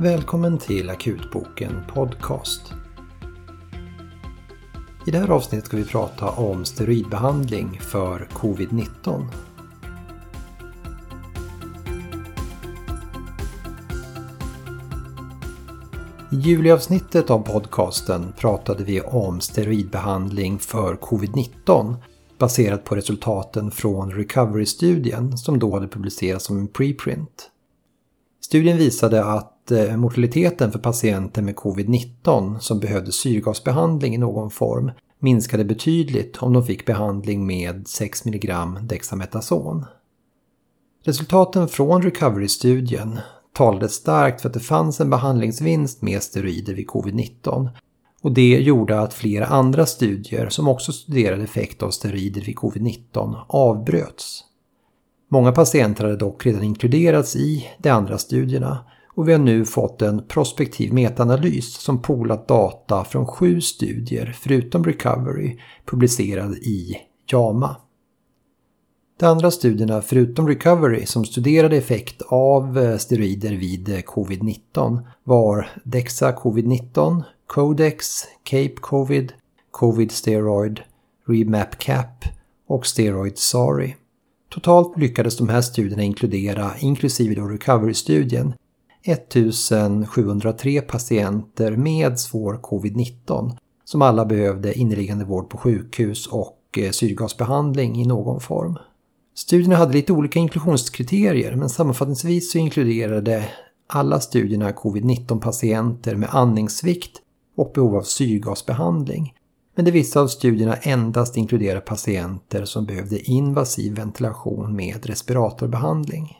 Välkommen till Akutboken Podcast. I det här avsnittet ska vi prata om steroidbehandling för covid-19. I juliavsnittet av podcasten pratade vi om steroidbehandling för covid-19 baserat på resultaten från Recovery-studien som då hade publicerats som en preprint. Studien visade att eh, mortaliteten för patienter med covid-19 som behövde syrgasbehandling i någon form minskade betydligt om de fick behandling med 6 mg Dexametason. Resultaten från Recovery-studien talade starkt för att det fanns en behandlingsvinst med steroider vid covid-19 och det gjorde att flera andra studier som också studerade effekt av steroider vid covid-19 avbröts. Många patienter hade dock redan inkluderats i de andra studierna och vi har nu fått en prospektiv metaanalys som polat data från sju studier förutom Recovery publicerad i JAMA. De andra studierna förutom Recovery som studerade effekt av eh, steroider vid eh, covid-19 var DEXA covid-19, Codex, Cape Covid, Covid Steroid, Remap Cap och Steroid Sari. Totalt lyckades de här studierna inkludera, inklusive då Recovery-studien, 1703 patienter med svår covid-19 som alla behövde inneliggande vård på sjukhus och eh, syrgasbehandling i någon form. Studierna hade lite olika inklusionskriterier men sammanfattningsvis så inkluderade alla studierna covid-19 patienter med andningssvikt och behov av syrgasbehandling men det vissa av studierna endast inkluderar patienter som behövde invasiv ventilation med respiratorbehandling.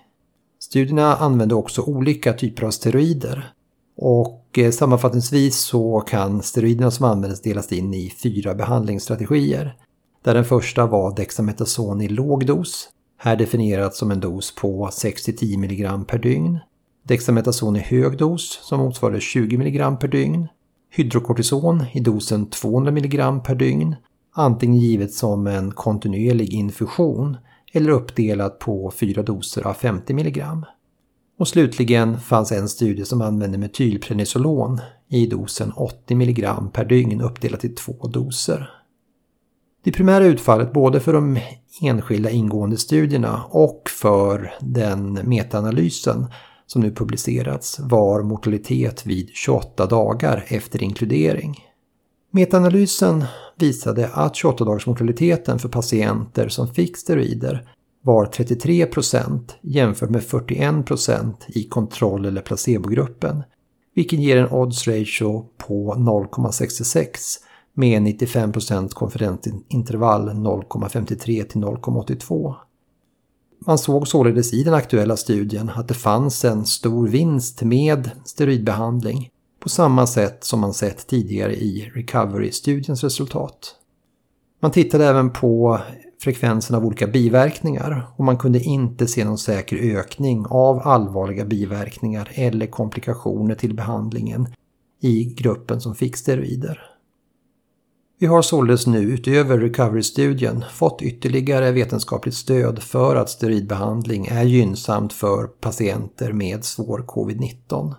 Studierna använde också olika typer av steroider och eh, sammanfattningsvis så kan steroiderna som användes delas in i fyra behandlingsstrategier. Där den första var dexametason i låg dos, här definierat som en dos på 6-10 mg per dygn. dexametason i hög dos som motsvarade 20 mg per dygn hydrokortison i dosen 200 mg per dygn, antingen givet som en kontinuerlig infusion eller uppdelat på fyra doser av 50 mg. Och slutligen fanns en studie som använde metylprednisolon i dosen 80 mg per dygn uppdelat i två doser. Det primära utfallet både för de enskilda ingående studierna och för den metaanalysen som nu publicerats var mortalitet vid 28 dagar efter inkludering. Metaanalysen visade att 28 mortaliteten för patienter som fick steroider var 33% jämfört med 41% i kontroll eller placebogruppen, vilket ger en odds ratio på 0,66 med 95% konfidensintervall 0,53 till 0,82. Man såg således i den aktuella studien att det fanns en stor vinst med steroidbehandling på samma sätt som man sett tidigare i Recovery-studiens resultat. Man tittade även på frekvensen av olika biverkningar och man kunde inte se någon säker ökning av allvarliga biverkningar eller komplikationer till behandlingen i gruppen som fick steroider. Vi har således nu utöver Recovery-studien fått ytterligare vetenskapligt stöd för att steroidbehandling är gynnsamt för patienter med svår covid-19.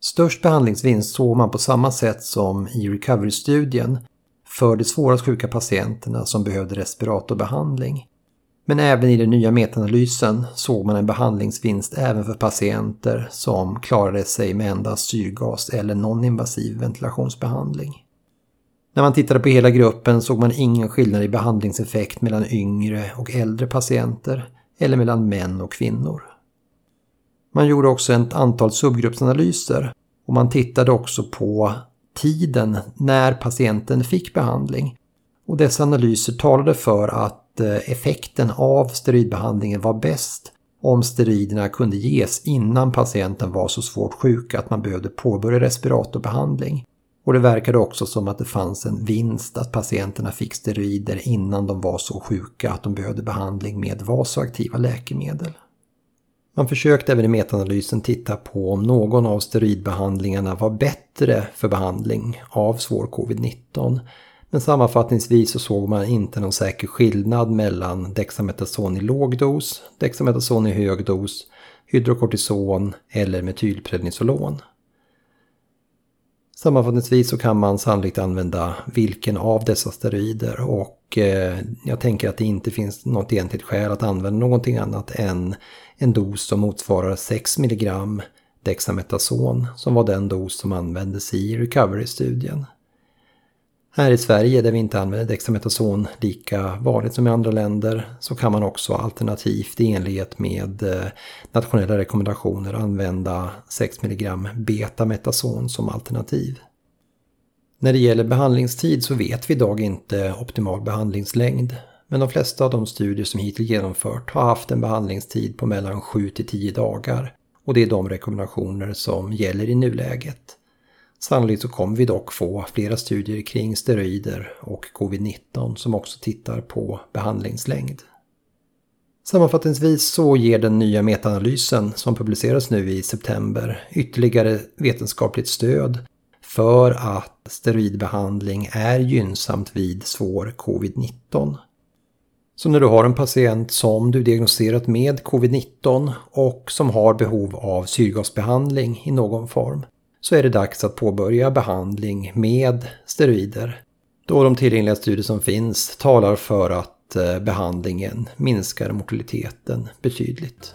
Störst behandlingsvinst såg man på samma sätt som i Recovery-studien för de svårast sjuka patienterna som behövde respiratorbehandling. Men även i den nya metaanalysen såg man en behandlingsvinst även för patienter som klarade sig med endast syrgas eller non-invasiv ventilationsbehandling. När man tittade på hela gruppen såg man ingen skillnad i behandlingseffekt mellan yngre och äldre patienter eller mellan män och kvinnor. Man gjorde också ett antal subgruppsanalyser och man tittade också på tiden när patienten fick behandling. Och dessa analyser talade för att eh, effekten av steroidbehandlingen var bäst om steroiderna kunde ges innan patienten var så svårt sjuk att man behövde påbörja respiratorbehandling. Och det verkade också som att det fanns en vinst att patienterna fick steroider innan de var så sjuka att de behövde behandling med vasoaktiva läkemedel. Man försökte även i metaanalysen titta på om någon av steroidbehandlingarna var bättre för behandling av svår covid-19. Men sammanfattningsvis så såg man inte någon säker skillnad mellan Dexametason i låg dos, Dexametason i hög dos, hydrokortison eller metylprednisolon. Sammanfattningsvis så kan man sannolikt använda vilken av dessa steroider och eh, jag tänker att det inte finns något egentligt skäl att använda någonting annat än en dos som motsvarar 6 mg dexametason som var den dos som användes i recovery-studien. Här i Sverige där vi inte använder dexametason lika vanligt som i andra länder så kan man också alternativt i enlighet med eh, nationella rekommendationer använda 6 mg betametason som alternativ. När det gäller behandlingstid så vet vi idag inte optimal behandlingslängd. Men de flesta av de studier som hittills genomfört har haft en behandlingstid på mellan 7 till 10 dagar. Och det är de rekommendationer som gäller i nuläget. Sannolikt så kommer vi dock få flera studier kring steroider och covid-19 som också tittar på behandlingslängd. Sammanfattningsvis så ger den nya metaanalysen som publiceras nu i september ytterligare vetenskapligt stöd för att steroidbehandling är gynnsamt vid svår covid-19. Så när du har en patient som du diagnostiserat med covid-19 och som har behov av syrgasbehandling i någon form så är det dags att påbörja behandling med steroider. Då de tillgängliga studier som finns talar för att eh, behandlingen minskar mortaliteten betydligt.